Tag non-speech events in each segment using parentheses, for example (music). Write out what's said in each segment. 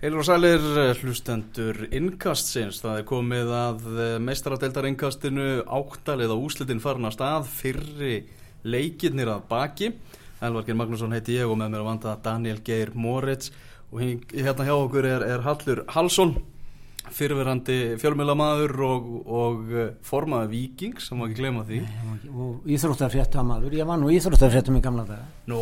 Heilur og sælir eh, hlustendur innkastsins, það er komið að eh, meistaradeildar innkastinu áttalið á úslitin farna stað, fyrri leikirnir að baki. Elvarkir Magnússon heiti ég og með mér að vanda Daniel Geir Moritz. Og hérna hjá okkur er, er Hallur Hallsson, fyrirverandi fjölmjölamæður og, og eh, formaði viking, sem má ekki glema því. og íþróttarfréttamaður, ég var nú íþróttarfréttum í gamla daga. Nó,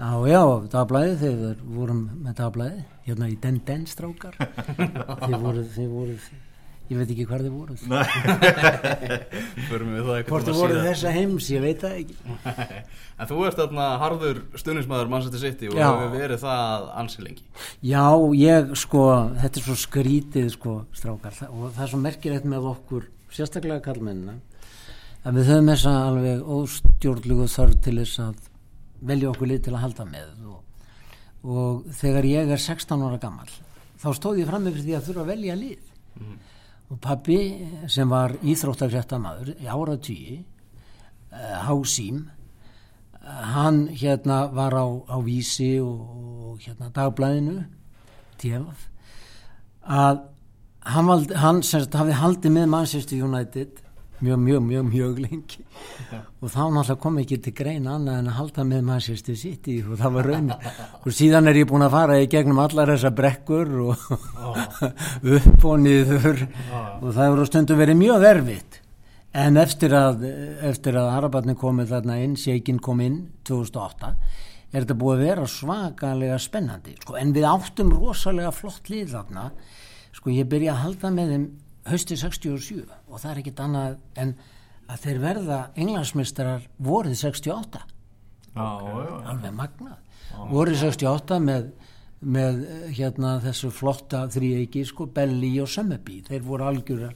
já, já, dagblæði, þegar vorum með dagblæði, hérna í Den Den strákar. (laughs) Þið voru, þið voru ég veit ekki hvað þið voru. (laughs) Förum við það eitthvað hvort þið voru þessa heims, ég veit það ekki. (laughs) En þú ert þarna harður stuðnismæður Manchester City og hefur verið það ansi lengi. já, ég sko, þetta er svo skrítið sko, strákar, og það er svo merkilegt með okkur, sérstaklega kallmennina að við höfum þessa alveg óstjórnlugu þörf til þess að velja okkur lið til að halda með. Og, og þegar ég er 16 ára gammal þá stóð ég fram með því að þurfa að velja lið og pappi sem var íþróttarfréttamaður í ára tíu Hásím hann hérna var á, á vísi og, og hérna dagblæðinu TF að hann, valdi, hann sagt hafði haldið með Manchester United mjög, mjög, mjög, mjög lengi. Og þá náttúrulega kom ekki til greina annað en að halda með Manchester City og það var raunin. Og síðan er ég búin að fara í gegnum allar þessar brekkur og (laughs) upp og niður. Og það hefur á stundum verið mjög erfitt. En eftir að, eftir að Arabatni komið þarna inn, Sjeikin kom inn 2008 er þetta búið að vera svakalega spennandi. Sko, en við áttum rosalega flott lið þarna. Sko ég byrja að halda með þeim hausti 67 og það er ekkit annað en að þeir verða englandsmeistarar vorið 68 Já, já, alveg magnað. Vorið 68 með, með hérna þessu flotta þrýeiki sko Belli og Sömmeby þeir voru algjörir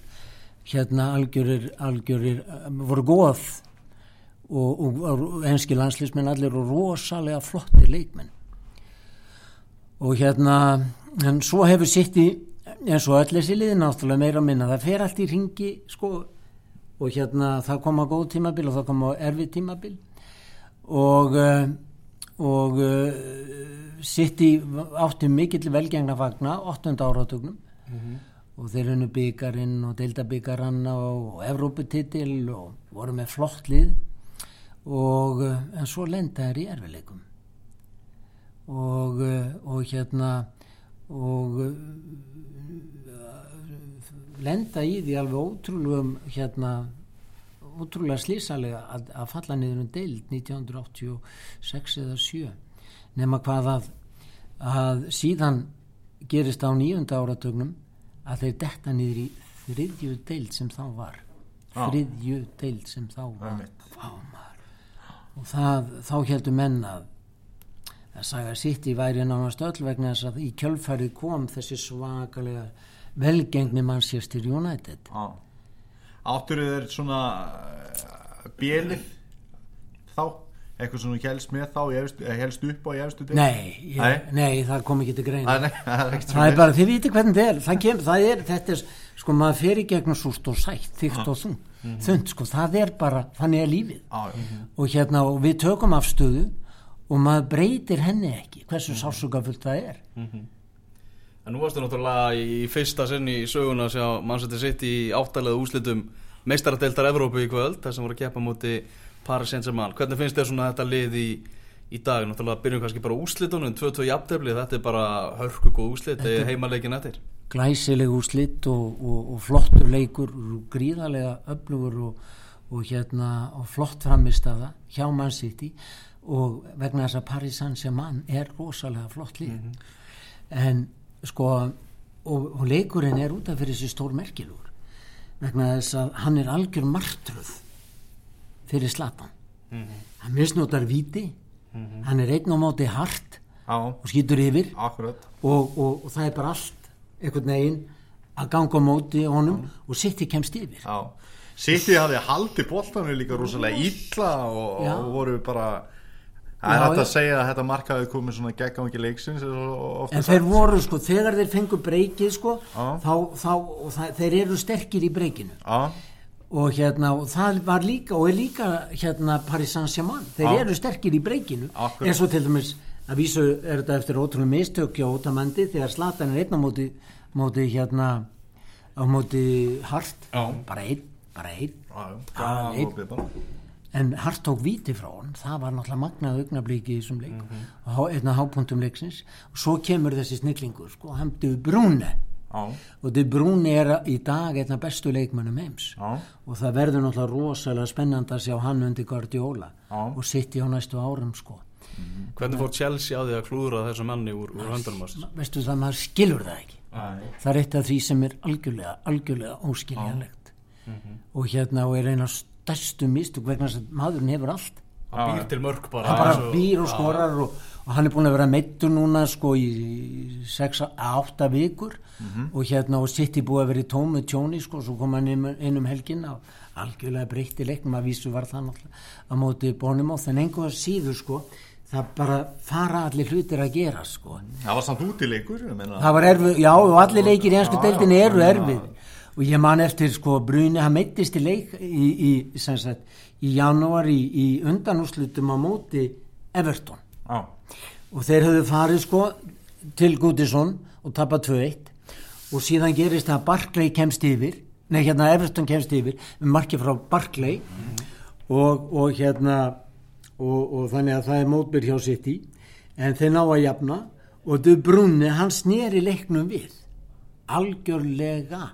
hérna algjörir, algjörir eh, voru góð og, og, og enski landslýsmenn allir og rosalega flotti leikmenn. Og hérna en svo hefur sitt í eins og öll þessi liði náttúrulega meira að minna það fer allt í ringi sko. Og hérna það koma góð tímabil og það koma erfið tímabil. Og uh, og sitt í átti mikill velgengna fagna 8. áratögnum og þeir hennu byggarinn og deildabyggaranna og, og Evróputitil og voru með flott lið. Og uh, en svo lenda þær í erfileikum og, og hérna og uh, lenda í því alveg ótrúlegum hérna ótrúlega slísalega að, að falla niður um deild 1986 eða 7 nema hvað að, að síðan gerist á nýjunda áratögnum að þeir detta niður í þriðju deild sem þá var Já. þriðju deild sem þá var maður. og það, þá heldur menn að að saga sitt í væri nánast öll vegna þess að í kjölfærið kom þessi svakalega velgengni Manchester United já. Áttur þeir svona uh, bjelið þá? Eitthvað svona helst með þá, efstu- eh, helst upp á í efstu deild? nei, ég, Nei. það kom ekki til greina Það er, nei, (laughs) það er það er bara, þið viti hvernig það er það, kem, það er, þetta er, sko, maður fer í gegnum súst og sætt, þygt og þund þund, sko, það er bara, þannig er lífið Já, já. og hérna, og við tökum afstöðu og maður breytir henni ekki hversu sásugafullt það er En nú varstu náttúrulega í fyrsta sinn í söguna að sjá Manchester City í áttalega úslitum meistaradeildar Evrópu í kvöld þar sem voru að keppa múti Paris Saint-Germain. Hvernig finnst þér svona þetta lið í, í dag? Náttúrulega byrjum kannski bara úslitunum, 2-2 jafntefli, þetta er bara hörku góð úslit, þetta er heimaleikin eftir. glæsileg úrslit og, og, og flottur leikur gríðarlega öflugur og, og hérna og flott framistaða hjá Man City og vegna þess að Paris Saint-Germain er rosalega flott lið. En sko og, og leikurinn er út af fyrir þessi stór merkilugur vegna þess að hann er algjör martröð fyrir Slatan hann misnotar viti hann er einn á móti hart Já, og skýtur yfir. Og, og, og það er bara allt einhvern veginn að ganga á móti honum og City kemst yfir. Já. City hafði haldið boltanum líka rosalega illa og voru bara Það er hægt að segja að þetta markaði komið svona geggangi leiksins og en sagt. þeir voru sko, þegar þeir fengu breykið sko, Já. þá, þá og það, þeir eru sterkir í breykinu. Já, og hérna, og það var líka og er líka hérna Paris Saint-Germain. Þeir Já. eru sterkir í breykinu. Eins og til dæmis að vísu er þetta eftir ótrúlega mistökja ótamandi þegar Slatan er einn á móti, móti hérna á móti Hart. Bara einn, bara einn. Það einn. En Hart tók víti frá hann það var náttúrulega magnað augnablíki í þessum leik. Og há- einn af hápuntum leiksins. Og svo kemur þessi snillingur sko, hann duð Brúne Já, og De Bruyne er í dag einn af bestu leikmönnum heims. Já, og það verður náttúrulega rosalega spennand að sjá hann undir Guardiola Já. og sitt í á næstu árum sko. Hvernig fór Chelsea á því að klúðra þessu manni úr, úr höndunum veistu það maður skilur það ekki. Æ, það er eitt af því sem er algjörlega algjörlega óskiljanlegt. Mhm. og hérna og er eina stærstu mistug vegna þess að maðurinn hefur allt. Hann býr til mörg bara hann bara og- býr og skorar og, og hann er búin að vera meittur núna sko í 6-8 vikur. Mhm. og hérna og sitt í búið að vera í tómu tjóni sko svo kom hann inn, inn um helgin og algjörlega breytti leiknum að vísu var það á móti bónum á þenn einhver síður sko það bara fara allir hlutir að gera sko. Það var samt útileikur, ég meina. það var erfið, já og allir leikir í ennsku já, eru erfið og ég man eftir sko Bruni, hann meittist í leik í, í, sagt, í janúar í, í undanúslutum á móti Everton. Já, og þeir höfðu farið sko til Gudisson og tapað 2-1 og síðan gerist það að Barclay kemst yfir nei hérna Everton kemst yfir með markið frá Barclay. Og, og hérna og, og þannig að það er mótbyr hjá City. En þeir ná að jafna. Og Du Brunni hann sneri leiknum við. Algjörlega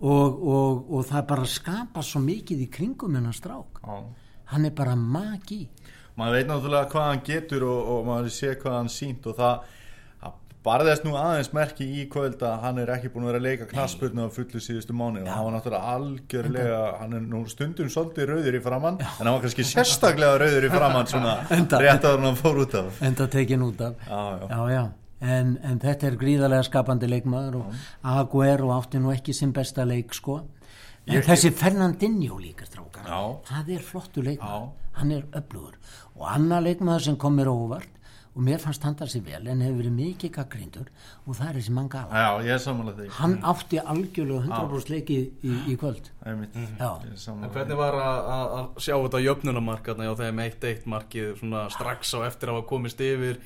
og, og, og það bara skapa svo mikið í kringum hennar strák. Já. hann er bara magi. Maður veit náttúrulega hvað hann getur og, og maður sé hvað hann sínt og það, barðist nú aðeins merki í kvöld að hann er ekki búin að vera að leika knaspurnu á fullu síðustu mánu og hann var náttúrulega algjörlega, hann er nú stundum svolítið rauður í framann en hann var kannski sérstaklega rauður í framann svona (laughs) rétt að hann fór út af. enda tekin út af. Já, já. já, já. En, en þetta er gríðarlega skapandi leikmaður og Aguero átti nú ekki sem besta leik sko en þessi Fernandinho líka strákar Já. það er flottu leikmaður Já. hann er öflugur og annar leikmaður sem kom mér á óvart og mér fannst hann það sér vel en hefur verið mikið gaggrindur og það er þessi Já, er samanlega því. hann átti algjörlega 100% leiki í, í kvöld. Já. Er En hvernig var að, sjá þetta jöfnunamarkarna já þeim 1-1 markið svona strax á eftir að hafa komist yfir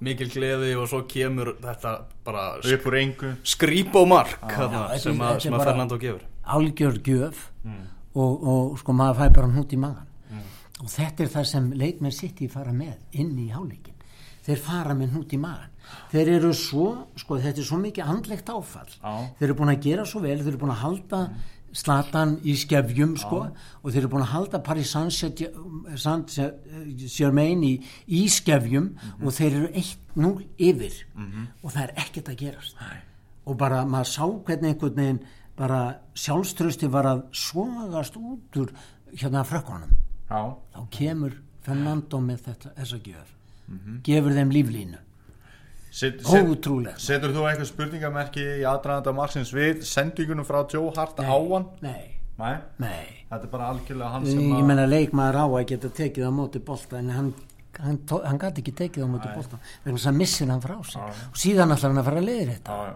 mikil gleði og svo kemur þetta bara sk Upp úr engu. skrýp og mark þarna, þetta er- sem, að, sem að Fernando gefur. algjör gjöf Mm. og, og sko maður fæ bara hnút í magan og þetta er það sem leikmenn sitt í fara með inn í háleikin þeir fara með hnút í magan þeir eru svo, sko þetta er svo mikið andlegt áfall. Já. þeir eru búin að gera svo vel þeir eru búin að halda slatan í skefjum sko og þeir eru búin að halda Paris Saint-Germain í, í skefjum og þeir eru 1-0 yfir. Og það er ekkert að gerast. Nei. og bara maður sá hvernig einhvern veginn bara sjálfströsti var að svagast út úr hérna frökkunum. Já. þá kemur Fernando með þetta, þessa gjöf. Gefur þeim líflínu Set, set, setur þú eitthvað spurningamerki í aðdraðanda margsins við sendingunum frá Joe Hart á hann? nei, Nei. nei. Þetta er bara algjörlega hann sem ég menna leikmaður á að geta tekið á móti bolta en hann hann, hann gæti ekki tekið á móti bolta. Vegna þess að missir hann frá sig og síðan ætlar hann að fara að leiðir þetta Já, já.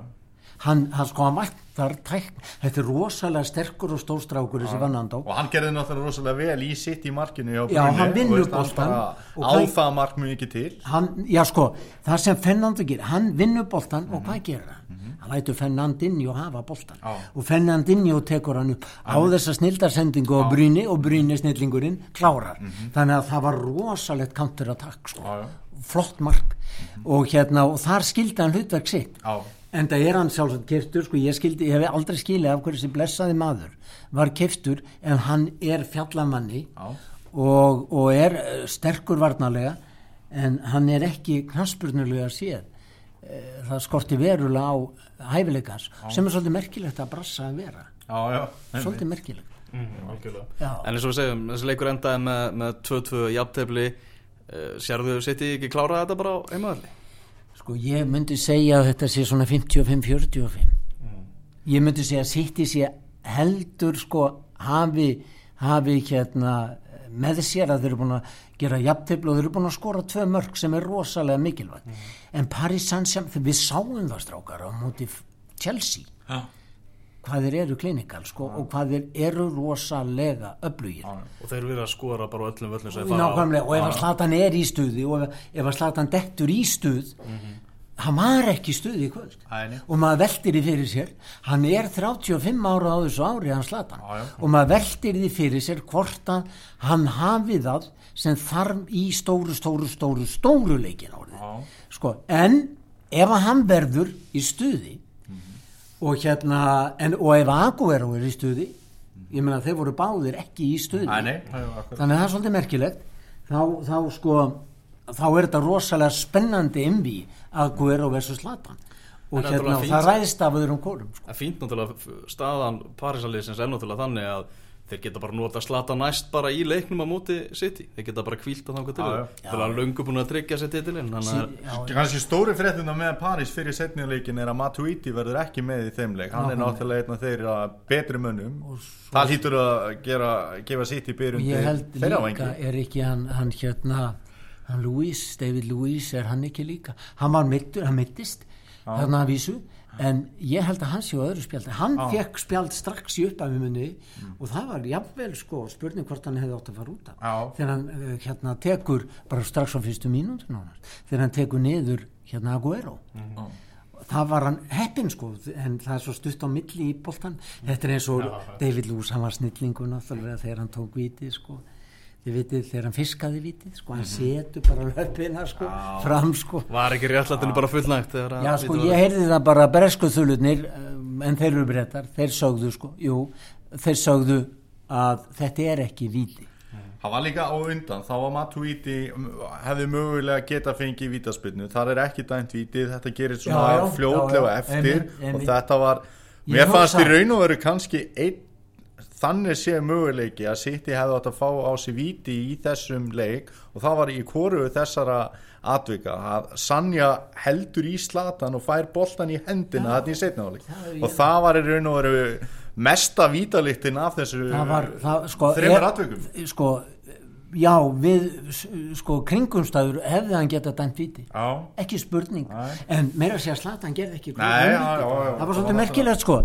Hann, hann sko hann vaktar tækn þetta er rosalega sterkur og stórstrákur þessi Fernando Og hann gerði náttúrulega rosalega vel í sitt í markinu Já, Brunni, hann og vinnur og Á það mark mjög ekki til. Hann, já sko, það sem Fernando gerir hann vinnur boltan og hvað gerir hann? Hann lætur Fernandinho hafa boltan Já. og Fernandinho tekur hann upp á þessa snildarsendingu á Brynni og Brynni snillingurinn klárar. Þannig að það var rosalegt counterattack sko. Já, já. flott mark. Og hérna og þar skildi hann hlutverk sitt. Já. En það er hann sjálfsagt keftur sko, ég, skildi, ég hef aldrei skilið af hverju þessi blessaði maður var keftur en hann er fjallamanni og, og er eh, sterkur varnarlega en hann er ekki knaspurnulega séð. Eh, það skorti verulega á hæfileikans sem er svolítið merkilegt að brassa að vera. Já, já svolítið merkilegt. Mm, algjörlega. Já. en eins og við segjum, þessi leikur endaði með, með 2-2 jafntefli. Uh, sérðu sitt ekki klára þetta bara á heimaðalli sko ég myndi segja að þetta sé svona 55-45 ég myndi segja að City sé heldur sko hafi, hafi hérna með sér að þeir eru búin að gera jafntefli og þeir eru búin að skora tvö mörg sem er rosalega mikilvægt. En Paris Saint-Germain, við sáum það strákar á móti Chelsea. Já. Hvað þeir eru klinikal sko, og hvað þeir eru rosalega öflugir og þeir að skora bara öllum völlum sem þeir fara og ef að Slatan er í stuði og ef, að Slatan dettur í stuð hann var ekki í stuði í kvöld Æ, nei. og maður veltir því fyrir sér hann er 35 ára á þessu ári hann Slatan já. og maður veltir því fyrir sér hvort að hann hafi það sem þarf í stóru, stóru, stóru, stóru leikin Já. sko, en ef að hann verður í stuði og hérna en, og ef Aguero er í stuði ég meina þeir voru báðir ekki í stuði. Æ, nei, þannig að það er svolítið merkilegt. Þá, þá sko þá er þetta rosalega spennandi innví Aguero versus Zlatan. Og En hérna það ræðist af öðrum kórum sko. Er fínt náttúrulega staðan Parísaliðsins er náttúrulega þannig að þeir geta bara nota slata næst bara í leiknum á móti City, þeir geta bara kvílt að þanga til. Já, þeir eru löngu búin að tryggja sér titilinn þannig að Já, Kanski stóri fréttina með París fyrir setnileikin er að Matuidi verður ekki með í þeim leik. Hann er náttúrulega einn af þeirra betri mönnum. Það hlýtur að gera, gefa og byrjun ég held líka er ekki hann, hann hérna hann Louis, David Louis er hann ekki líka? Hann var mittur, hann mittist þarna að vísu en ég held að hann sé á öðru spjaldi. Hann fekk spjald strax í uppæmi munni og það var jafnvel sko spurning hvort hann hefði átt að fara út af. Já. þegar hann uh, hérna tekur bara strax á fyrstu mínútur nánast þegar hann tekur niður hérna Aguero það var hann heppin sko en það er svo stutt á milli í boltan þetta er eins og David Lewis hann var snillingu náttúrulega þegar hann tók vitið sko þið vitið þegar hann fiskaði vitið sko hann setur bara löpina sko fram sko. Var ekki réttlættinu bara fullnægt þegar að já sko ég heyrði það bara bresku þulutnir en þeir eru brettar þeir sögðu sko jú þeir sögðu að þetta er ekki viti Það var líka á undan, þá var Matuidi hefði mögulega geta fengið vítaspinnu, þar er ekki dæmt vítið þetta gerir svona Já, já, fljótlega já, já, eftir einmitt, einmitt. og þetta var, mér fannst í raun og veru kannski einn, þannig sé möguleiki að City hefði átt að fá á sig víti í þessum leik og það var í koru þessara atvika að Sanja heldur í slatan og fær boltan í hendina þetta í setnáleik og það var í raun og veru mesta vítaliktin af þessu var það sko þreymur er- atvikum. sko já við sko kringumstæður hefði hann getað dæmt viti Já. Ekki spurning. Nei. en meira að segja Zlatan gerði ekki Nei, já, já, já. það var svolítið merkilegt sko.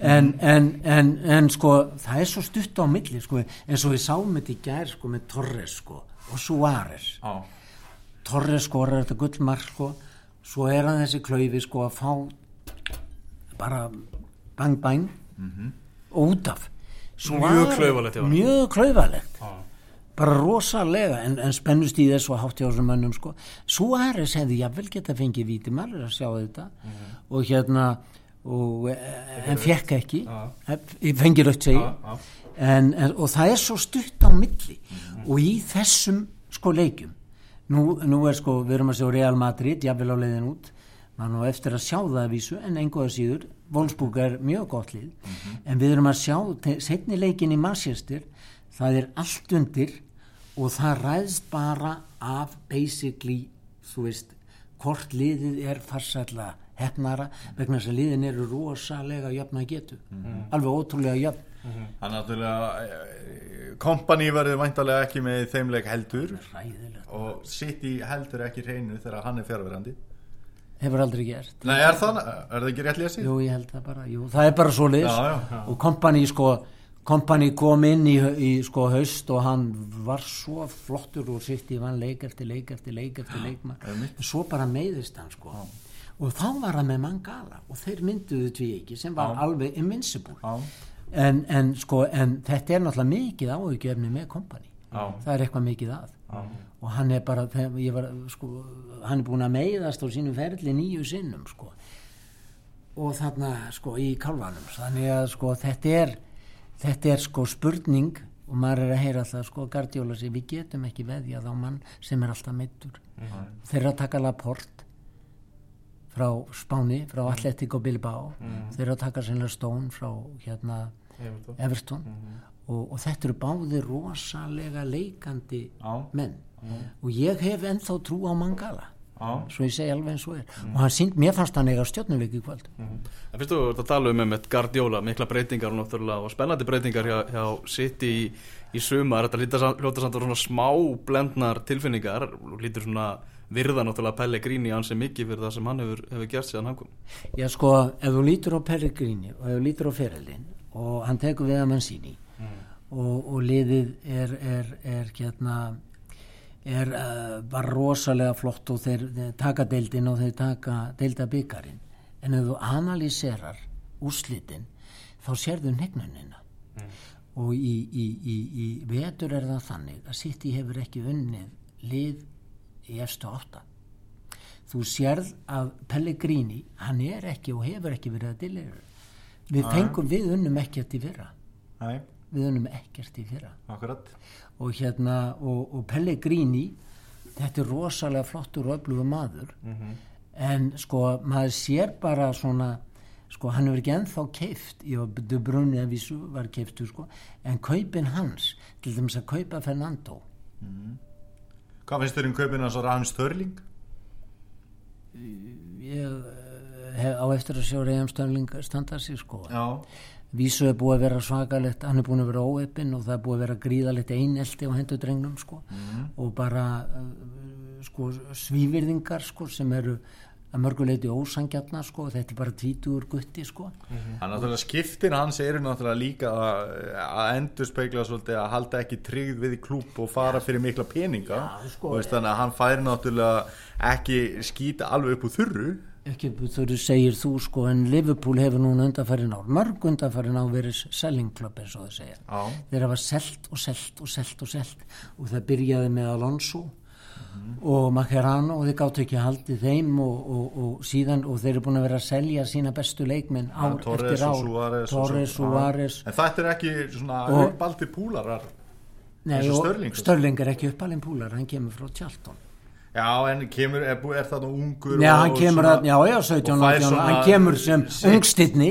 En, en, en, en sko það er svo stutt á milli sko. Eins og við sáum þetta í gær sko með Torres sko og Suárez. Já. Torres skorar þetta gullmark sko. Svo er hann þessi klaufi sko að fá bara bang bang. Og út af. Mjög klaufalegt hjá honum. mjög klaufalegt bara rosalega en, en spennust í þess og hátt hjá þessum mönnum sko. Suárez hefði jafnvel geta fengið víti maður að sjá þetta. Og hérna og, eh, en fekk ekki. Ég fengi rautt segi en, en, og það er svo stutt á milli. Og í þessum sko leikjum. Nú, nú er sko, við erum að sjá Real Madrid jafnvel á leiðin út. Mann og eftir að sjá það að vísu en einhverja síður Wolfsburg er mjög gott lið. En við erum að sjá seinni leikin í Manchester það er allt undir og það ræðst bara af basically þú veist hvort liðið er farsætla hefnara vegna þess að liðin eru rosalega jöfn að getu. Alveg ótrúlega jöfn. Það er náttúrulega kompani verður væntalega ekki með í þeim leik heldur. Ræðilegt, og City heldur ekki hreinu þegar hann er fjárverandi hefur aldrei gert. Nei, er það, er það ekki rétt lesið? Jú, ég held það bara, jú, það er bara svo já. og kompani sko kompani kom inn í, í sko haust og hann var svo flottur og sitt í vann leik eftir leik eftir leik eftir leik en svo bara meiðist hann sko. Og þá var hann með Mangala og þeir mynduðu tví ekki sem var alveg invincible. Já. en, en sko en þetta er náttúrulega mikið áhugjefni með kompani Já. það er eitthvað mikið að. Og hann er bara var, sko, hann er búin að meiðast á sínum ferli nýju sinnum sko. Og þarna sko í kálvanum þannig að sko þetta er þetta er sko spurning og maður er að heyra það sko Gardiola sér við getum ekki veðjað á mann sem er alltaf meittur þeir eru að taka Laport frá Spáni, frá Atletico Bilbao. Þeir eru að taka sennilega Stone frá hérna Everton. Everton. Og, og þetta eru báði rosalega leikandi Já. menn. Og ég hef ennþá trú á Mangala. Svo ég segi alveg eins og er. Og hann sínd, mér fannst hann eiga stjórnuleik í kvöld. En fyrst þú ert að tala um með Guardiola, mikla breytingar og og spennandi breytingar hjá, hjá City í, í sumar, þetta hljóta samt svona smá blendnar tilfinningar og lítur svona virða náttúrulega Pellegrini ansi mikið fyrir það sem hann hefur, hefur gert síðan hann kom. Já sko, ef þú lítur á Pellegrini og ef þú lítur á Ferelin og hann tekur við að mann síni mm. og, og liðið er, er, er hérna er uh, bara rosalega flott og þeir, þeir taka deildin og þeir taka deilda byggarinn en ef þú analýserar úrslitin þá sérðu negnunina mm. og í, í, í, í vetur er það þannig að City hefur ekki unnið lið í efstu átta. Þú sérð að Pellegrini hann er ekki og hefur ekki verið að dilir við fengum við unnum ekkert í fyrra. Nei. Við unnum ekkert í fyrra Akkurat. og hérna og, og Pellegrini þetta er rosalega flottur og öflugur maður mm -hmm. en sko maður sér bara svona sko hann hefur ekki ennþá keift í að brunni að vísu var keiftu sko en kaupin hans til dæmis að kaupa Fernando mm -hmm. Hvað finnst þér um kaupinu hans og Rán Störling? Ég eh, hef á eftir að sjá Reyðan Störling standa sig sko Já. Vísu er búið að vera svakalegt hann er búin að vera óeppin og það er búið að vera gríðalegt einelti á hendudrengnum sko. Mm. og bara eh, sko svívirðingar sko sem eru að mörguleiti ósangjarnar sko þetta er bara tvítur gutti sko. Mm -hmm. Þannig að skiptin hans eru náttúrulega líka að, að endur speikla svolítið að halda ekki tryggð við í klúp og fara fyrir mikla peninga. Já, sko, og veist, þannig að hann færi náttúrulega ekki skýta alveg upp úr þurru ekki þurru segir þú sko en Liverpool hefur núna undanfærin ár mörg undanfærin á verið sellingklöpp eins og það segja. Já. þeir hafa selt og selt og selt og selt og það byrjaði með Alonso Mm. og Macherano og þeir gátt ekki haldið þeim og, og, og síðan og þeir eru búin að vera að selja sína bestu leikminn ár ja, eftir ár. Torres, Suárez. En þetta er ekki svona uppaldi púlarar? Nei, Störling, er ekki uppalinn púlar, hann kemur frá Tjalton Já, en kemur, er, er það nú ungur Já, hann kemur, svona, já, já, 17 18, hann kemur sem ungstittni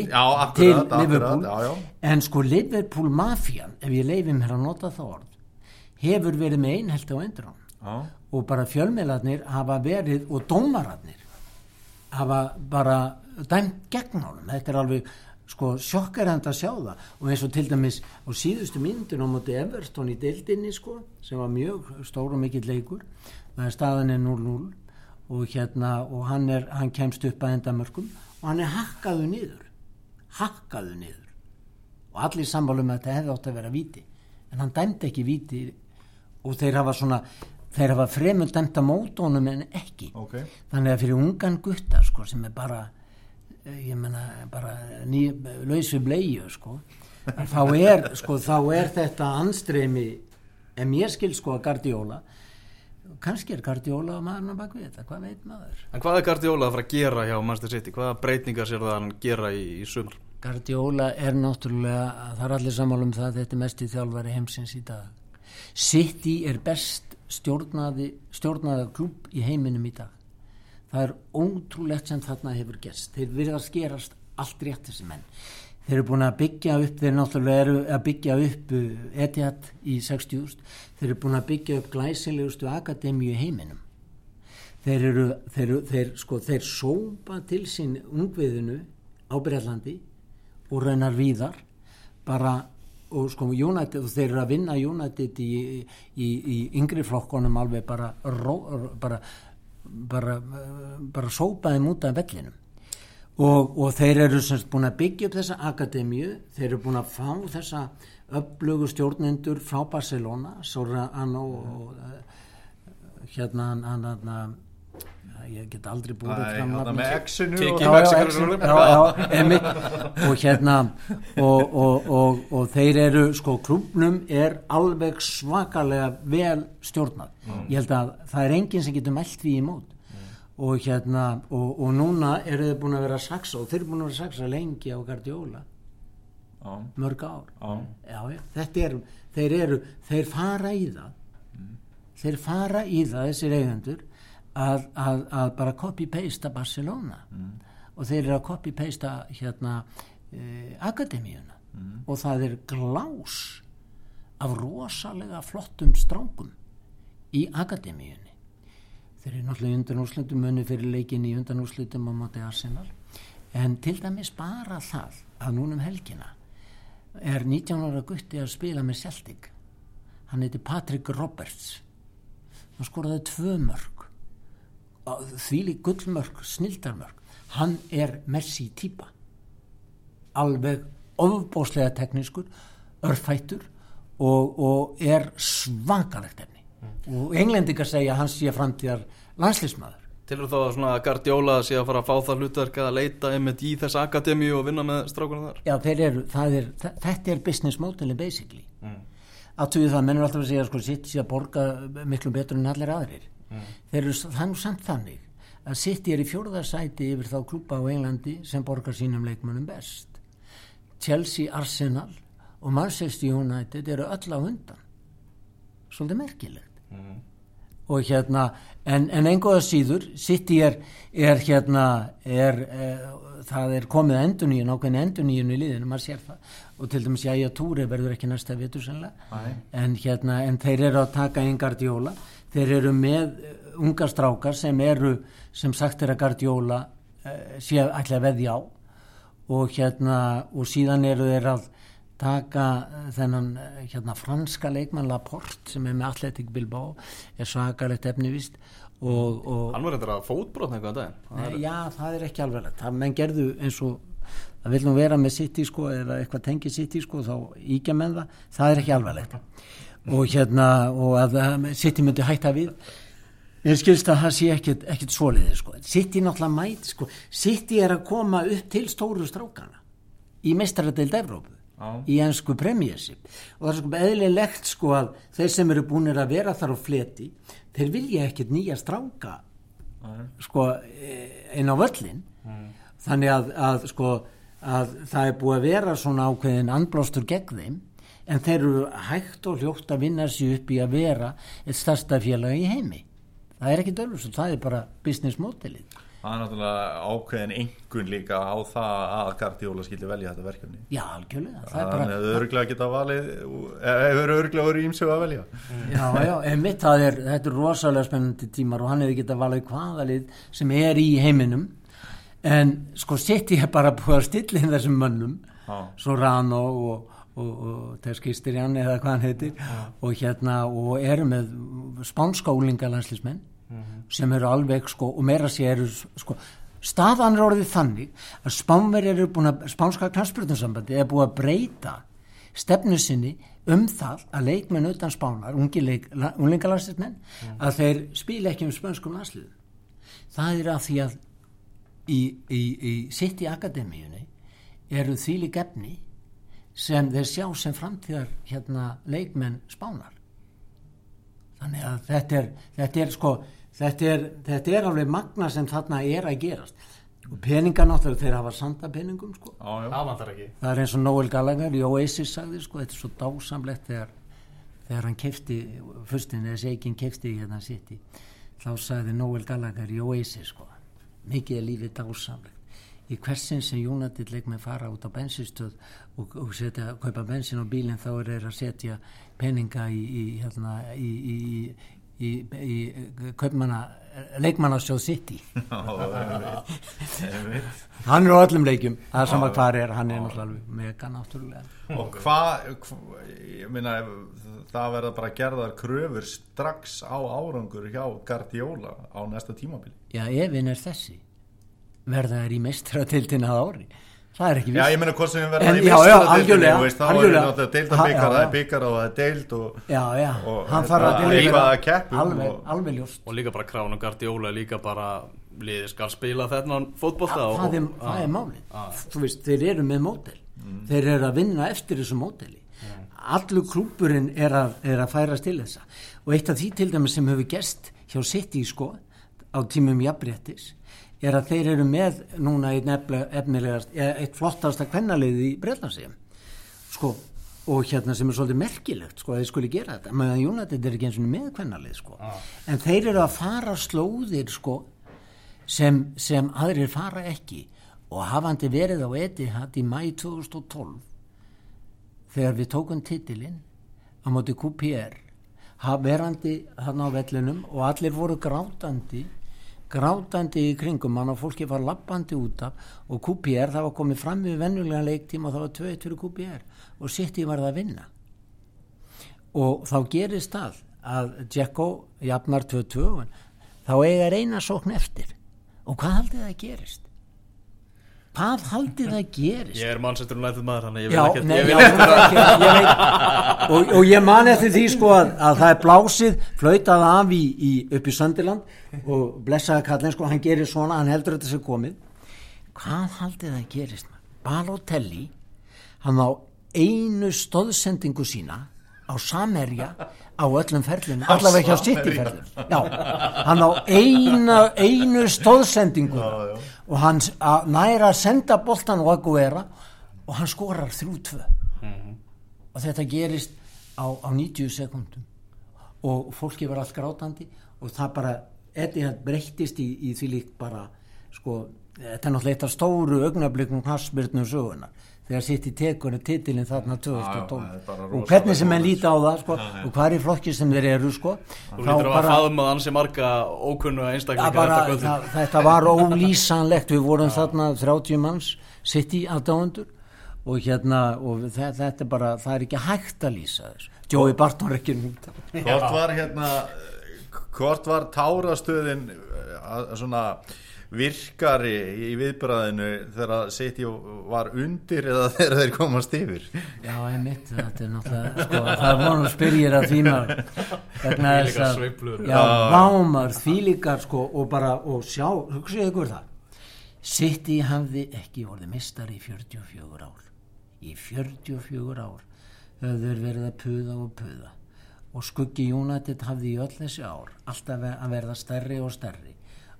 til Liverpool. já, já. en sko Liverpool mafjan ef ég leiði mér að nota það orð hefur verið með einhelt á endurinn og bara fjölmiðlarnir hafa verið og dómararnir hafa bara dæmt gegn honum. Þetta er alveg sko sjokkarhand að sjá það. Og eins og til dæmis á síðustu myndin á móti Everton í deildinni sko sem var mjög stór og mikill leikur er staðan er 0-0 og hérna og hann, er, hann kemst upp að endamörkum og hann er hakkaðu niður hakkaðu niður og allir samvalum að þetta hefði átt að vera viti en hann dæmdi ekki viti og þeir hafa svona þeir hafa fremur dæmt að mótónum en ekki okay. þannig að fyrir ungan gutta sko, sem er bara eh, ég menna bara lausu bleiðu sko, þá, er, sko, þá er þetta anstreymi en mér skil sko að Gardiola kannski er Gardiola maðurinn á bakvið þetta, hvað veit maður? En hvað er Gardiola að fara að gera hjá Manchester City? Hvaða breytingar sér það að gera í, í sumar? Gardiola er náttúrulega það er allir sammálum það að þetta er mest í þjálfari heimsins í dag. City er best stjórnaði, stjórnaði klúb í heiminum í dag. Það er ótrúlegt sem þarna hefur gerst. Þeir verða að skerast allt rétt þessi menn þeir eru búin að byggja upp þeir náttúrulega eru að byggja upp uh, Etihad í 60 þeir eru búin að byggja upp glæsilegustu akademíu heiminum. Þeir eru þeir, þeir, sko, þeir sópa til sín ungviðinu á Breitlandi og raunar víðar. Bara og sko United og þeir eru að vinna United í, í, í yngri flokkonum alveg bara bara bara, bara sópaði múta vellinum og, og þeir eru semst búin að byggja upp þessa akademíu þeir eru búin að fá þessa upplögu stjórnendur frá Barcelona Sora Anno og hérna hann hann ég get aldrei búið fram með exinu og hérna og, og, og, og þeir eru sko klubnum er alveg svakalega vel stjórnað mm. ég held að það er enginn sem getur meld því í mót. Og hérna og núna eru þeir búin að vera saksa og þeir eru búin að vera saksa lengi á Guardiola ah. mörg ár ah. já, já, þetta er þeir eru, þeir fara í það mm. þeir fara í það þessir eigendur að, að, að bara copy-paste að Barcelona mm. og þeir eru að copy-paste hérna eh, akademíuna mm. og það er glás af rosalega flottum strákum í akademíunni þeir eru náttúrulega undanúslutum munni fyrir leikin í undanúslutum á móti Arsenal. En til dæmis bara það að núnum helgina er 19 ára gutti að spila með Celtic. Hann heiti Patrick Roberts. Hann skorðaði tvö mörg þvíli gullmörk, snildarmörk. Hann er Messi típa alveg ofbóslega teknískur, örfættur og, og er svakalegt mm. Og englendingar segja að hann sé framtíðar landslýsmaður Tilur þá að svona Guardiola sé að fara að fá það hlutverk að leita einmitt í þess akademíu og vinna með strákunum þar? Já, eru, er, þetta er business modeli basically. Mm. Áttuðið það, mennur alltaf að segja sko, sitt sé að borga miklu betur en allir aðrir. Mm. Þeir eru þannig samt þannig að City er í fjórðarsæti yfir þá klúpa á Englandi sem borgar sínum leikmannum best. Chelsea, Arsenal og Manchester United eru öll á undan. Svolítið merkilegt. Mm og hérna en, en einhverja síður City er, er hérna er, er, það er komið enduníun ákveðin enduníun í liðinu, maður sér það. Og til dæmis Jæja Túri verður ekki næsta vitur sannlega en hérna en þeir eru að taka einn gardjóla þeir eru með unga strákar sem eru sem sagt er að gardjóla eh, sé ætla að veðja á. Og hérna og síðan eru þeir að taka eh, þennan eh, hérna, franska leikmann Laporte sem er með Athletic Bilbao er svakalegt efnivist og, og hann var eitthvað fótbrotn eitthvað það já það er ekki alveg það menn gerðu eins og það vil nú vera með City sko eða eitthvað tengi City sko þá íkja menn það. Það er ekki alveg og hérna og að City myndi hætta við. Ég skilst að það sé ekkert, ekkert svoliði sko. City náttúrulega mæti sko. City er að koma upp til stóru strákana í mestaradeild Evrópu á. í ennsku premjesi og það er sko eðlilegt sko að þeir sem eru búinir að vera þar á fleti þeir vilja ekkert nýja stráka sko inn á völlin mm. þannig að, að sko að það er búið að vera svona ákveðin anblástur gegn þeim en þeir eru hægt og hljótt að vinna sér upp í að vera eitt starsta félag í heimi. Það er ekki dörfus og það er bara business modelið það er náttúrulega ákveðin engun líka á það að Gardiola skilji velja þetta verkefni. Já, algjörlega. Það er bara öruglega geta valið hefur öruglega verið ímsög að velja. Já, já, einmitt það er þetta er rosalega spennandi tímar og hann hefur geta valið hvaðalið sem er í heiminum. En sko sitt ég bara búið að stilla inn þessum mönnum. Svo Rano og og, og Terskistir Janni eða hvað hann heitir. Og hérna og eru með spánska úlingalandslismenn mm -hmm. sem eru alveg sko og meira sé eru sko staðan er orðið þannig að spánverið eru búin að spánska knastbrutunsambandi er búin að breyta stefnu sinni um það að leikmenn utan spánar, unglingalandslismenn mm. að þeir spila ekki um spönskum landslið það er að því að í, í, í sitt í akademíunni eru þýli gefni sem þeir sjá sem framtíðar hérna leikmenn spánar þannig að þetta er, þetta er sko þetta er, þetta er alveg magna sem þarna er að gerast. Og peningar náttúrulega þeir hafa sanda peningum sko. á, það er eins og Noel Gallagher í Oasis sagði sko, þetta er svo dásamlegt þegar, þegar hann kefti fyrstin eða segin kefti hérna sitt í þá sagði Noel Gallagher í Oasis sko, mikið er lífið dásamlegt í hversin sem Jónatill leik með fara út á bensinstöð og, og setja, kaupa bensin á bílinn þá er þeir að setja peninga í, í, hérna, í, í leikmannasjóð City. (laughs) (laughs) Hann er á öllum leikum það er sama hvað er, hann er náttúrulega mega náttúrulega. Og hvað minna það verða bara gerðar kröfur strax á árangur hjá Guardiola á næsta tímabili. Já, efinn er þessi verða þær í mestratildin að ári. Það er ekki viss Já, ég menna hvort sem við verðum í mestratildin þá er þetta deildabikar, það er bikar og það er deild og, já, já, og hann þarf að deilda keppum alveg, ljóst. Og líka bara Krán og Gardiola líka bara liðið skal spila þennan fótbollta það, það er málið. þeir eru með mótel mm. þeir eru að vinna eftir þessu móteli mm. allur klúpurinn er að, er að færast til þessa. Og eitt af því til dæmis sem hefur gest hjá í sko á tímum jafnbrettis er að þeir eru með núna eitt flottasta kvennalið í Breitlandsíum sko, og hérna sem er svolítið merkilegt sko að þeir skuli gera þetta, meðan United er ekki eins og með kvennalið sko, ah. en þeir eru að fara slóðir sko sem, sem aðrir fara ekki. Og hafandi verið á Etihad í mæ 2012 þegar við tókum titilinn á móti QPR verandi hann á vellunum og allir voru grátandi grátandi í kringum hann og fólki var lappandi út af og QPR það var komið fram við vennulega leiktíma og það var 2-1 fyrir QPR og City var það að vinna. Og þá gerist það að Dzeko jafnar 2-2 þá eiga reyna sókn eftir. Og hvað haldið það gerist hvað haldið það gerist? Ég er mannsættur um lætið maður Þannig ég Já, vil ekkert já, ekki, og, og ég man eftir því sko að, að það er blásið flautað af í, í, upp í Söndiland og blessaði kallin sko, hann gerir svona, hann heldur þetta sér komið. Hvað haldið það gerist? Balotelli hann á einu stóðsendingu sína á Samerja á öllum ferlinu, allavega hjá City ferlinu já, hann á eina, einu stóðsendingu og hann næra að senda boltan og Aguera og hann skorar 3-2 og þetta gerist á, á 90 sekundum og fólki var allt grátandi og það bara, Etihad breyttist í, í því líkt bara sko, þetta er náttúrulega eitt af stóru augnablikum knassbyrnum sögunar þegar sitt í tekunni titilinn þarna 2012 Já, já, það er bara og hvernig sem menn góður. líta á það sko, og hvað er í flokki sem þeir eru sko, Þú lítur að faðma ansi marga ókunnu að einstaklinga bara, þetta kvöldi það, þetta var ólýsanlegt. Við vorum þarna 30 manns sitt í aðdáendur og hérna og þe- þetta er bara, það er ekki hægt að lýsa þess Jói Barton er ekki nút hvort var hérna hvort var tárastöðin eh, að- svona virkari í viðbræðinu þegar City var undir eða þegar þeir komast yfir? Já, einmitt, þetta er náttúrulega sko, það er vonum spyrjir að þínar vegna þess Þvílíkar að sveiflur. Já, vámar, þvílíkar sko og bara, og sjá, hugsaðu ykkur það. City hafði ekki orðið mistari í 44 ár. Í 44 ár höfðu þeir verið að puða og puða. Og skuggi United hafði í öll þessi ár alltaf að verða stærri og stærri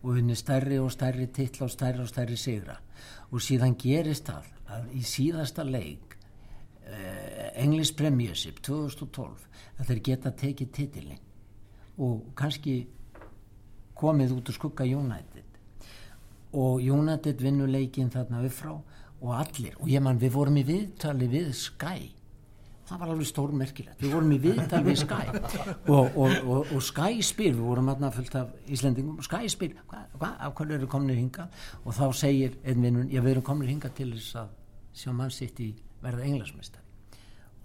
og unni stærri og stærri titla og stærri og stærri sigra. Og síðan gerist það að í síðasta leik uh, English Premiership 2012 að þeir geta tekið titilin og kannski komið út úr skugga United. Og United vinnur leikinn þarna upp frá og allir, og ég man við vorum í viðtali við Sky það var alveg stórmerkilegt, við vorum í viðtali við Sky. Og, og, og, og Sky spyr, við vorum aðna fullt af Íslendingum, Sky spyr hvað, hva, af hverju eru komnir hinga og þá segir einn vinnun, já við erum komnir hinga til þess að sjá mann sitt í verða englasmestari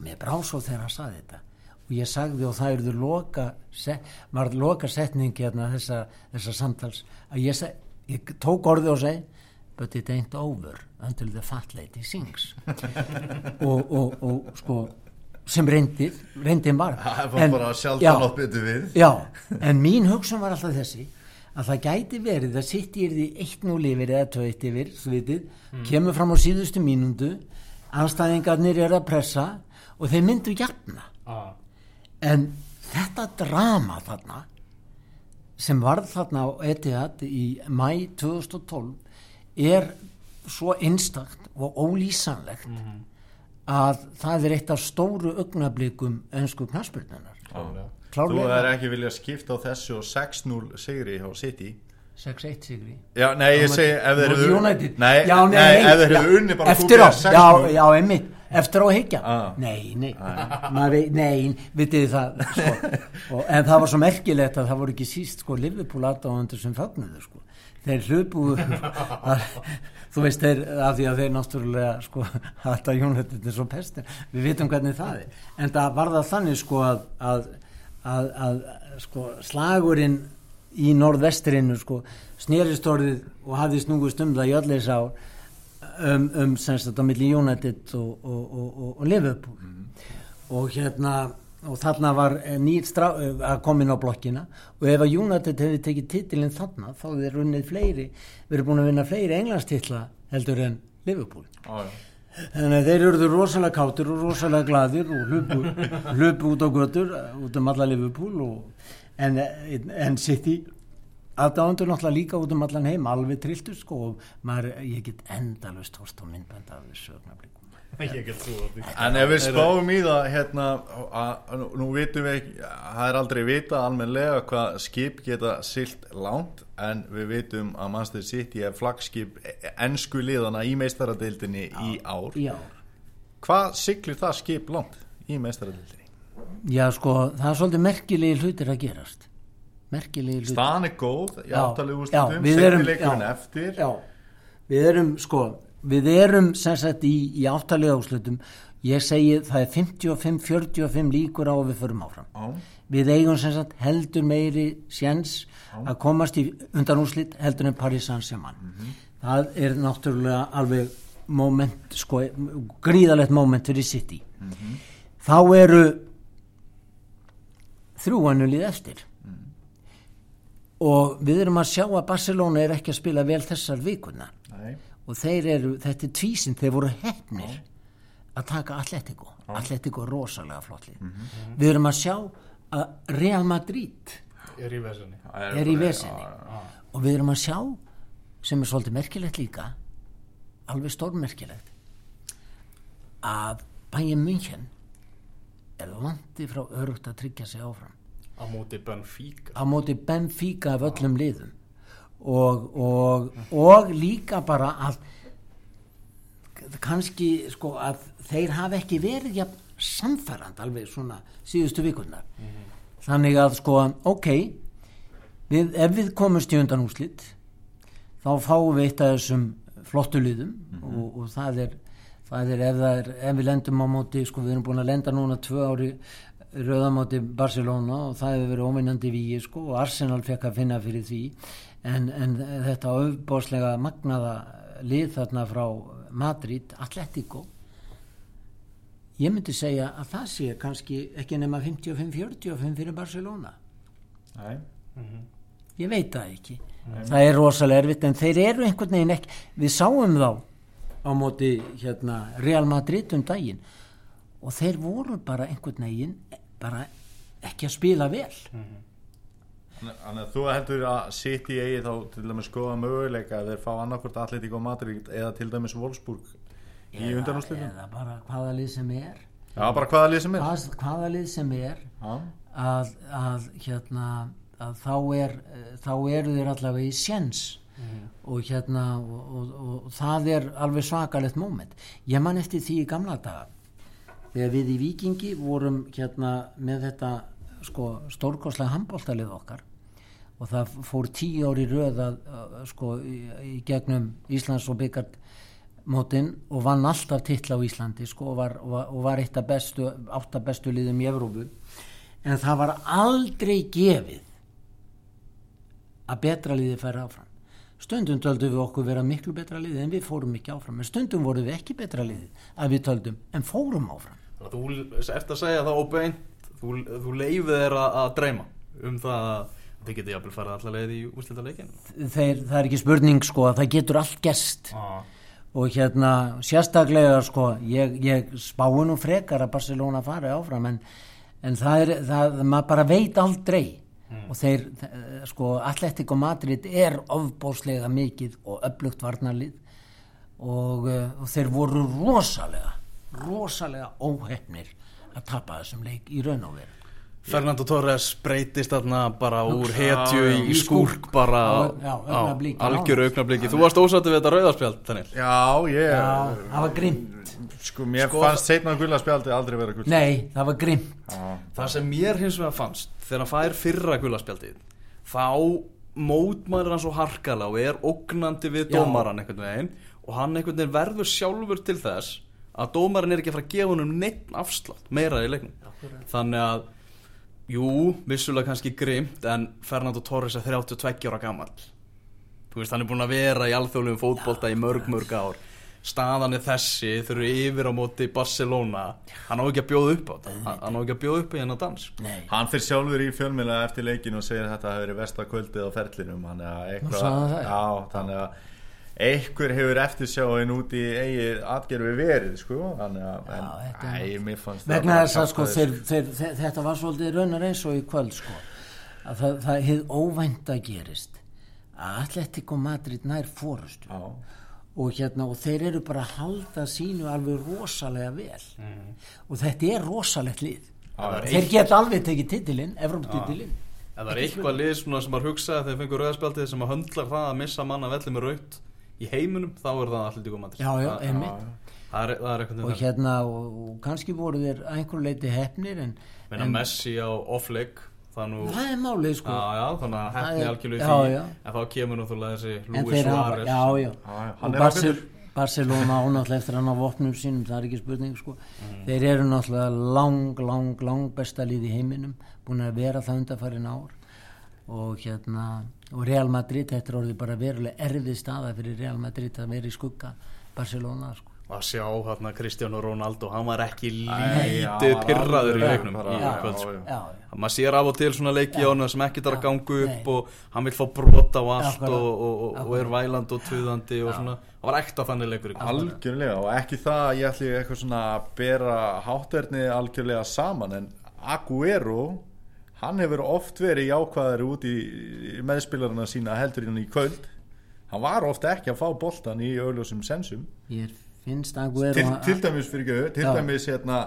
og mér brá svo þegar hann saði þetta. Og ég sagði og það eruður loka set, var loka setning hérna þessa, þessa samtals að ég, seg, ég tók orðið og segi but it ain't over until the fat lady sings. (laughs) Og, og, og sko sem reyndið, reyndið var. Það var bara sjálf já, að nátt betur við. Já, en mín hugsun var alltaf þessi að það gæti verið að sitt í því eitt nú lifir eða tveitt yfir þú vitið, kemur fram á síðustu mínundu anstæðingarnir er að pressa og þeir myndu jafna. Ah. en þetta drama þarna sem varð þarna á Etihad í mæ 2012 er svo einstakt og ólýsanlegt að það er eitt af stóru augnablikum önsku knaspurnunar þú er ekki viljað skipta á þessu og 6-0 sigri á City. 6-1 sigri. Já, nei, ég segi ef þeir eru United. nei, Já, nei, ef þeir já, eru unni bara eftir á, kúpið já, 6-0 já, einmitt. Eftir á að higgja Ah. nei, nei, (laughs) maður veit, nei vitið það sko. (laughs) og, en það var svo merkilegt að það voru ekki síst sko Liverpool aðdáðandur sem fagnuðu sko þeir hlupu (laughs) þú veist þeir af því að þeir náttúrulega sko þetta United er svo pestin við vitum hvernig það er. En það var það þannig sko að, að, að, að sko slagurinn í norðvestrinu sko snerist orðið og hafði snúist um það í öll þess ár um, um semst þetta á milli United og, og, og, og, og Liverpool og hérna og þarna var eh, nýr strá, eh, að koma inn á blokkina og ef að United hefði tekið titilinn þarna þá hefði runnið fleiri við erum búin að vinna fleiri englandstitla heldur en Liverpool já. Þannig að þeir eruðu rosalega kátur og rosalega gladir og hlupu, hlupu út á götur, út um alla Liverpool og, en, en City aðdáðandur náttúrulega líka út um allan heim, alveg trilltur sko og maður, ég get endalust horst á myndbænd af þessu ögnablikum. Ég get því En ef við spáum í það hérna, að, nú vitum við ekki það er aldrei vita almenlega hvað skip geta silt langt en við vitum að Manchester City er flagskip ennsku liðana í meistaradeildinni í ár Já, Hvað siglir það skip langt í meistaradeildinni? já sko, það er svolítið merkilegi hlutir að gerast. Merkilegi hlutir. Staðan er góð Já, já, úrslitum við erum- setnileikurinn já. eftir Já, við erum sko við erum sem sagt í, í áttalega úslutum ég segi það er 55-45 líkur á að við förum áfram. Já, við eigum sem sagt heldur meiri sjens að komast í undanúslit heldur en Paris Saint-Germain. Það er náttúrulega alveg moment, sko, gríðalegt moment fyrir City. Þá eru þrjúanulið eftir. Og við erum að sjá að Barcelona er ekki að spila vel þessar vikunar nei, og þeir eru, þetta er tvísinn þeir voru hefnir að taka Atletico. Atletico er rosalega flottlið við erum að sjá að Real Madrid er í vesinni er í vesinni og við erum að sjá sem er svolítið merkilegt líka alveg stórmerkilegt að Bayern München er landi frá örugt að tryggja sig áfram. Á móti Benfica. Á móti Benfica af öllum liðum og, og, og líka bara að kannski sko að þeir hafa ekki verið jafn samfærand alveg svona síðustu vikurnar. Þannig að sko ok við, ef við komumst í undan úslit þá fáum við eitt af þessum flottu liðum og, og það er það er ef, það er ef við lendum á móti sko við erum búin að lenda núna tvö ári rauðamáti Barcelona og það hefur verið óminnandi víi sko og Arsenal fekk að finna fyrir því en, en þetta auðbáslega magnaða lið þarna frá Madrid, Atletico ég myndi segja að það sé kannski ekki nema 55-45 fyrir Barcelona. Nei. Ég veit það ekki. Það er rosalega erfitt en þeir eru einhvern veginn ekki við sáum þá á móti hérna Real Madrid um daginn og þeir voru bara einhvern veginn bara ekki að spila vel Þannig að þú heldur að City eigi þá til dæmis skoða möguleika að þeir fá annarkvort Atletico Madrid eða til dæmis Wolfsburg í undanúslitum eða bara hvaða lið sem er. Já, bara hvaða lið sem er. Hvað, hvaða lið sem er að, að hérna að þá er þá eru þeir allavega í sjens og hérna og, og, og, og það er alveg svakalegt moment. Ég man eftir því í gamla daga þegar við í Víkingi vorum hérna með þetta sko stórkostlega handbóltalið okkar og það fór tíu ári röð að, að sko í, í gegnum Íslands og byggart mótin og vann alltaf titla á Íslandi sko og var, og og var eitt af bestu átta bestu liðum í Evrópu. En það var aldrei gefið að betra liði færa áfram. Stundum töldum við okkur vera miklu betra liði en við fórum ekki áfram. En stundum vorum við ekki betra liði að við töldum en fórum áfram. Þú ert að segja það óbeint. Þú, þú leifið þeir að, að dreyma um það að þið getið jafnvel farið allar leið í úrslita leikin Þeir, það er ekki spurning sko að það getur allt gerst. Og hérna sérstaklega sko ég, ég spái nú frekar að Barcelona fari áfram en, en það er, það, maður bara veit aldrei. Og þeir, eh, sko Atletico Madrid er ofbóslega mikið og öflugt varnarlið. Og, eh, og þeir voru rosalega rosalega óhefnir að tapa þessum leik í raun og veru Fernando Torres breytist þarna bara úr hetju já, í, skúrk bara á- á augnabliki, þú varst ósættu við þetta rauðarspjald þannig Já, ég Já, það var grimt Sko, mér fannst setna gula spjaldi aldrei vera gula Nei, það var grimt það sem mér hins vegar fannst þegar hann fær fyrra gulaspjaldið þá mótmæður hann svo harkala og er ógnandi við dómaran einhvern veginn og hann einhvern veginn verður sjálfur til þess að dómaran er ekki að fara að gefa honum neitt afslátt meira í leiknum. Þannig að jú, vissulega kannski grimt en Fernando Torres er 32 ára gammal þú veist, hann er búin að vera í alþjóðlegum fótbolta í mörg, mörg ár. Staðan er þessi, þau eru yfir á móti Barcelona, hann á ekki að bjóða upp á þetta. Hann hann á ekki að bjóða upp í hennar dans. Nei, Hann fyrir sjálfur í fjölmjöla eftir leikin og segir að þetta hefur verið vestakvöldið á ferlinum. Þannig að Nú, eitthvað hann? Já, þannig að einhver hefur eftirsjáin út í eigið atgerfi verið sko Þannig að, en, þetta æ, mér fannst vegna þess að sko kjaftaði, þeir, þeir, þeir, þetta var svolítið raunar eins og í kvöld sko að það, það hefði óvænta gerist að Atletico Madrid nær fórustu Já, og hérna og þeir eru bara að halda sínu alveg rosalega vel. Og þetta er rosalegt lið. Já, þeir geta alveg tekið titilinn, Evróptitilinn ef það er eitthvað lið svona sem að hugsa þegar þeir fengur rauðarspjaldið sem að höndlar það að missa manna velli með raut í heiminum, þá er það allir tíkum já, já, það, einmitt. Það er, það er eitthvað og hérna og, og kannski voru þeir að einhverju leiti hefnir en, en Messi á off-leg það er málið sko. Já, já, þannig að hefni er- algjörlega í já, því. já. en þá kemur náttúrulega þessi Luis Suárez. já, já. Já, já, og hann er Barcel, ágætur. Barcelona ánáttúrulega eftir hann á vopnum sínum, það er ekki spurning sko. þeir eru náttúrulega lang, lang, lang besta lið í heiminum búin að vera það undarfærin ár. Og hérna og Real Madrid, þetta er orðið bara verulega erfið staða fyrir Real Madrid að vera í skugga Barcelona sko. að sjá hérna Kristján Ronaldo hann var ekki já, lítið hann pyrraður í leiknum Já, sko. já, já, já. maður sér af og til svona leiki á hann sem ekki þarf að Já, ganga upp nei. og hann vil fá brota á allt Akkurat. og, og, og, og er væland og tuðandi og svona, það var ekta þannig leikur algjörlega og ekki það að ég ætli eitthvað svona að bera hátverðni algjörlega saman en Aguero hann hefur oft verið jákvæðari út í meðspilarana sína heldur í kvöld. Hann var ofta ekki að fá boltan í auðljósum sensum. Ég finnst Aguero til, til dæmis fyrir göðu til dæmis hérna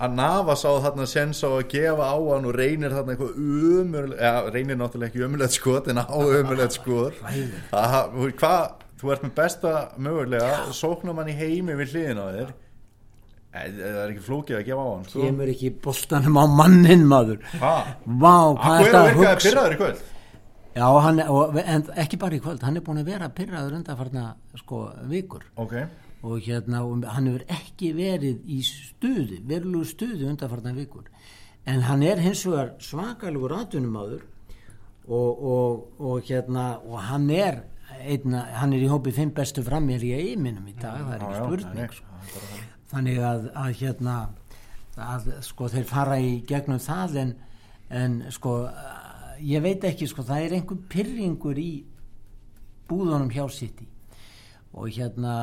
að Navas á þarna sens á að gefa á hann og reynir þarna eitthvað umurlegt ja, reynir náttúrulega ekki umurlegt skot en á umurlegt skot. Hvað, þú ert með besta mögulega sóknar mann í heimi við hliðin á þér það er ekki flókið að gefa á hann sko. kemur ekki boltanum á mannin maður. Ha? Vá, hvað er það að hugsa pyrraður í kvöld. Já, hann, og, en ekki bara í kvöld hann er búin að vera pyrraður undanfarna sko, vikur. Ok, og hérna, og hann hefur ekki verið í stuði, verulegu stuði undanfarna vikur. En hann er hins vegar svakalugur atvinnumadur og, og, og hérna og hann er einna, hann er í hópi fimm bestu frammér í eiminum í dag, það er ekki spurning sko. Er þannig. þannig að, að hérna að sko þeir fara í gegnum það en, en sko ég veit ekki sko það er einhver pyrringur í búðunum hjá City. Og hérna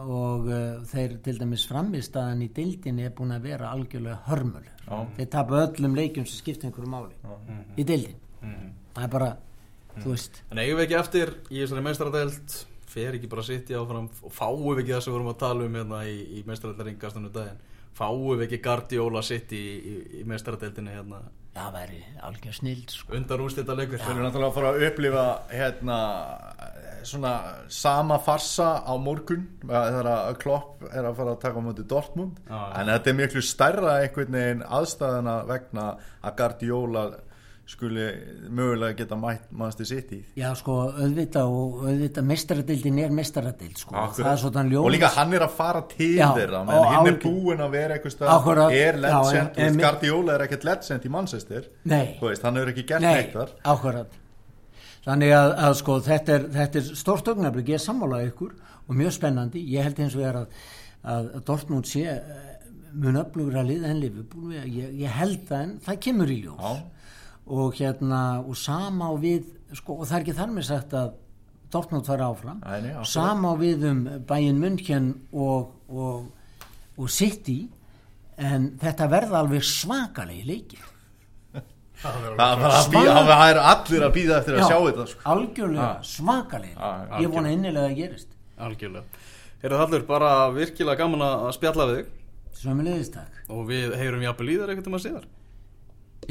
og uh, þeir til dæmis framistaðan í deildinni er búin að vera algjörlega hörmulegur Já. þeir tapa öllum leikjum sem skipta einhverju máli í deildin það er bara, þú veist. En eigum við ekki eftir í þessari meistaradeild fer ekki bara að sitja áfram og fáum við ekki það sem við vorum að tala um hérna í, í meistaradeildingastunum daginn fáum við ekki Guardiola sitt í, í, í meistaradeildinni hérna það væri algjör snild sko. undar úrstita leikur Þeir eru náttúrulega að fara að upplifa hérna svona sama farsa á morgun þegar að Klopp er að fara að taka á móti Dortmund Já, já. en þetta er miklu stærra einhvern veginn aðstæðana vegna að Guardiola skuli mögulega geta mætt mannstu sitt í Já, sko, auðvitað og auðvitað mestaradildin er mestaradeild, sko, er og líka hann er að fara til Já, þeirra menn. hinn er búinn að vera eitthvað er en- Guardiola er ekkert legend í Manchester. Nei. Þú veist, hann hefur ekki gert Nei, neitt þar. ákvarðan Þannig að, að sko, þetta er, þetta er stórt ögnablik, ég er sammálað ykkur og mjög spennandi, ég held eins og er að, að Dortmund sé eh, mun öflugur að liða en Liverpool. Ég, ég held það en það kemur í ljós. Já. Og hérna og sama á við, sko, og það er ekki þar með sagt að Dortmund fara áfram. Nei, nei, sama á við um Bayern München og, og, og City en þetta verða alveg svakalegi leikir. (laughs) Það að er allir að býða eftir að sjá þetta sko. algjörlega Ah. svakalegir. Ah, ég vona innilega að það gerist. Algjörlega. Heyrðu Hallur, bara virkilega gaman að spjalla við þig. Og við heyrum jafnvel í þar einhvern veginn síðar